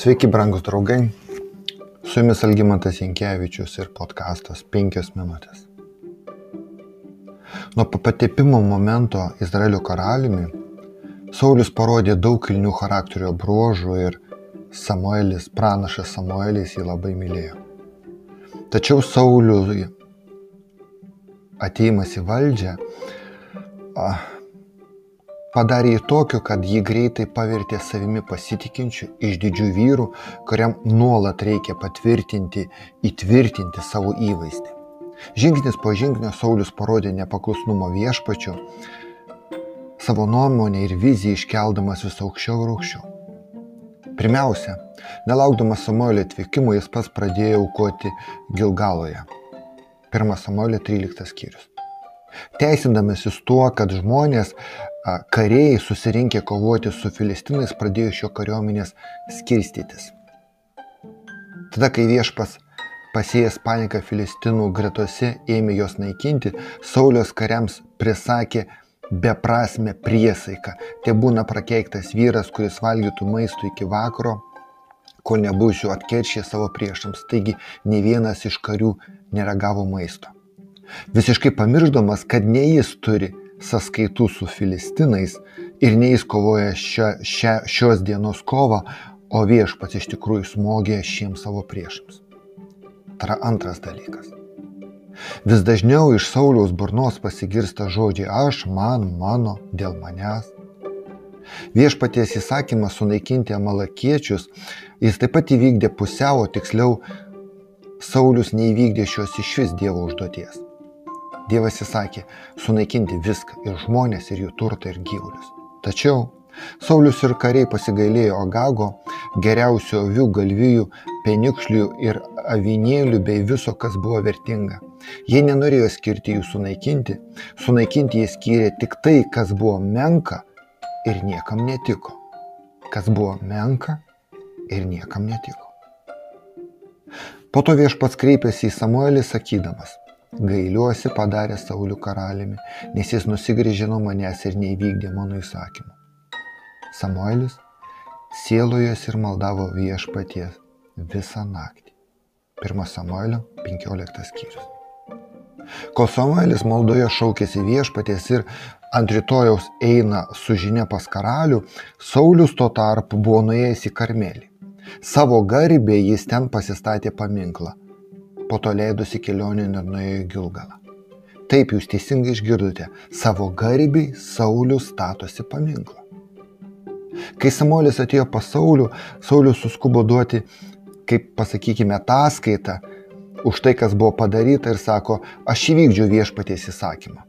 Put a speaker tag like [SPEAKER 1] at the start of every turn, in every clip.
[SPEAKER 1] Sveiki, brangus draugai. Su jumis Algymantas Jankievičius ir podkastas 5 minutės. Nuo patepimo momento Izraelio karaliumi Saulis parodė daug kilnių charakterio bruožų ir Samuelis, pranašas Samuelis jį labai mylėjo. Tačiau Sauliui ateimas į valdžią padarė jį tokiu, kad jį greitai pavertė savimi pasitikinčiu, išdidžių vyrų, kuriam nuolat reikia patvirtinti, įtvirtinti savo įvaizdį. Žingsnis po žingsnio Saulis parodė nepaklusnumo viešpačiu, savo nuomonę ir viziją iškeldamas vis aukščiau ir aukščiau. Pirmiausia, nelaukdamas Samuelio atvykimo, jis pas pradėjo aukoti Gilgaloje. 1 Samuelio 13 skyrius. Teisindamasis tuo, kad žmonės kariai susirinkę kovoti su filistinais pradėjo šio kariuomenės skirstytis. Tada, kai viešpas pasėjęs paniką filistinų gretose ėmė juos naikinti, Saulios kariams prisakė beprasme priesaiką. Tai būna prakeiktas vyras, kuris valgytų maistų iki vakaro, kol nebūsiu atkeršę savo priešams. Taigi ne vienas iš karių neragavo maisto. Visiškai pamirždamas, kad ne jis turi sąskaitų su filistinais ir ne jis kovoja šia, šia, šios dienos kovą, o viešpats iš tikrųjų smogė šiems savo priešams. Tai yra antras dalykas. Vis dažniau iš Sauliaus burnos pasigirsta žodžiai aš, man, mano, dėl manęs. Viešpaties įsakymas sunaikinti amalakiečius jis taip pat įvykdė pusiau, tiksliau Saulius neįvykdė šios iš vis Dievo užduoties. Dievas įsakė sunaikinti viską - ir žmonės, ir jų turtą, ir gyvulius. Tačiau Saulius ir kariai pasigailėjo Agago, geriausių avių, galvijų, penikšlių ir avinėlių bei viso, kas buvo vertinga. Jie nenorėjo skirti jų sunaikinti, sunaikinti jie skyrė tik tai, kas buvo menka ir niekam netiko. Kas buvo menka ir niekam netiko. Po to viešpats kreipėsi į Samuelį sakydamas, gailiuosi padarė Saulių karaliumi, nes jis nusigrėžė nuo manęs ir neįvykdė mano įsakymų. Samuelis sielojas ir maldavo viešpaties visą naktį. 1 Samuelio 15 skyrius. Kol Samuelis maldoje šaukėsi viešpaties ir ant rytojaus eina su žinia pas karalių, Saulis tuo tarpu buvo nuėjęs į Karmelį. Savo garbė jis ten pasistatė paminklą po to leidosi kelionė ir nuėjo į Gilgalą. Taip jūs teisingai išgirdote, savo garbiai Saulius statosi paminklą. Kai Samuolis atėjo pas Saulių, Saulius suskubo duoti, kaip pasakykime, ataskaitą už tai, kas buvo padaryta ir sako, aš įvykdžiau viešpaties įsakymą.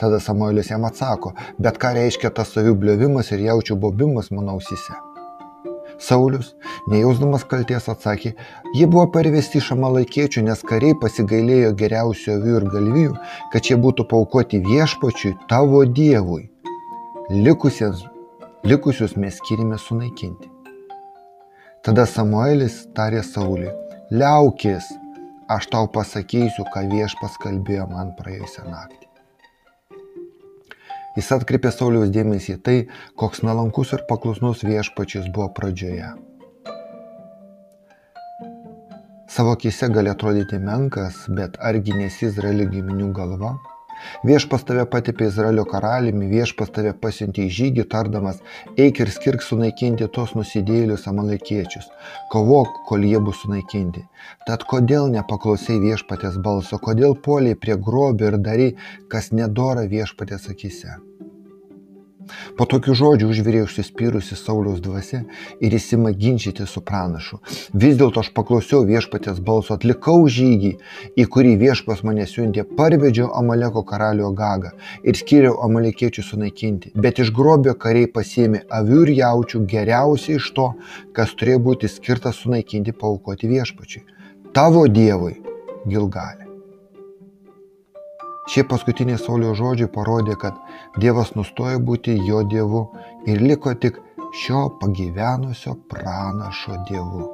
[SPEAKER 1] Tada Samuelis jam atsako, bet ką reiškia tas savių bliovimas ir jaučių bobimas mano ausise. Saulius, nejausdamas kalties, atsakė, jie buvo parvesti iš amalakiečių, nes kariai pasigailėjo geriausio avių ir galvijų, kad šie būtų paukoti viešpačiui tavo dievui. Likusias, likusius mes skirime sunaikinti. Tada Samuelis tarė Sauliui, liaukis, aš tau pasakysiu, ką viešpas kalbėjo man praėjusią naktį. Jis atkreipė Sauliaus dėmesį į tai, koks nalankus ir paklusnus viešpačius buvo pradžioje. Savo akise gali atrodyti menkas, bet argi nesi Izraelio giminių galva? Viešpas tave patipė Izraelio karaliumi, viešpas tave pasiuntė į žygį, tardamas, eik ir skirk sunaikinti tos nusidėlius amalekiečius, kovok, kol jie bus sunaikinti. Tad kodėl nepaklausai viešpatės balso, kodėl poliai prie grobio ir darai, kas nedora viešpatės akise? Po tokių žodžių užvirė užsispyrusi Sauliaus dvasia ir įsima ginčyti su pranašu. Vis dėlto aš paklausiau viešpatės balso, atlikau žygį, į kurį viešpas mane siuntė, parvedžiau Amaleko karalių Agagą ir skiriau Amalekiečių sunaikinti. Bet iš grobio kariai pasėmė avių ir jaučių geriausiai iš to, kas turėjo būti skirtas sunaikinti paukoti viešpačiui. Tavo Dievui Gilgalė. Šie paskutiniai Saulio žodžiai parodė, kad Dievas nustojo būti jo dievu ir liko tik šio pagyvenusio pranašo dievu.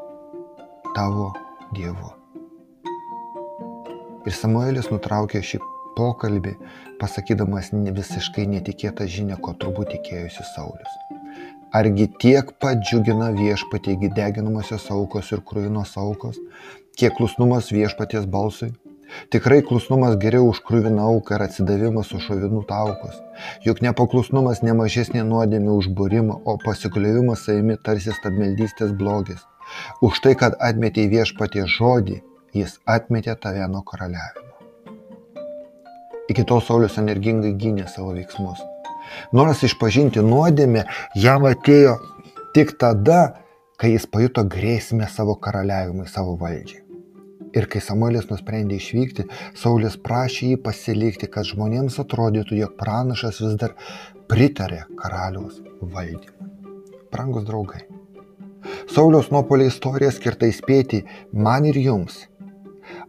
[SPEAKER 1] Tavo dievu. Ir Samuelis nutraukė šį pokalbį, pasakydamas visiškai netikėtą žinią, ko turbūt tikėjusi Saulis. Argi tiek pat džiugina viešpatie deginamosios aukos ir kruvinos aukos, kiek klusnumas viešpaties balsui? Tikrai klusnumas geriau už krūviną auką ir atsidavimas už šovinų taukos. Juk nepaklusnumas nemažesnė nuodėmė už būrimą, o pasikliovimas savimi tarsi stabmeldystės blogis. Už tai, kad atmetė viešpatie žodį, jis atmetė tave nuo karaliavimo. Iki tol Saulis energingai gynė savo veiksmus. Noras išpažinti nuodėmę jam atėjo tik tada, kai jis pajuto grėsmę savo karaliavimui, savo valdžiai. Ir kai Samuelis nusprendė išvykti, Saulis prašė jį pasilikti, kad žmonėms atrodytų, jog pranašas vis dar pritarė karaliaus valdymui. Brangus draugai. Sauliaus nuopolio istorija skirta įspėti man ir jums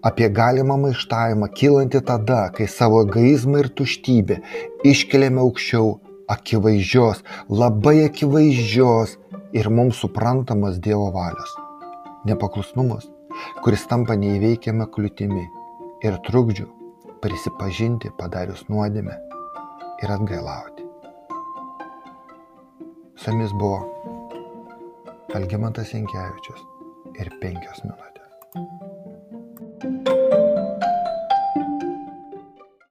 [SPEAKER 1] apie galimą maištavimą kylantį tada, kai savo egoizmą ir tuštybę iškeliame aukščiau akivaizdžios, labai akivaizdžios ir mums suprantamas Dievo valios. Nepaklusnumas kuris tampa neįveikiama kliūtimi ir trukdžiu prisipažinti padarius nuodėmę ir atgailauti. Su jumis buvo Algimantas Inkevičius ir penkios minutės.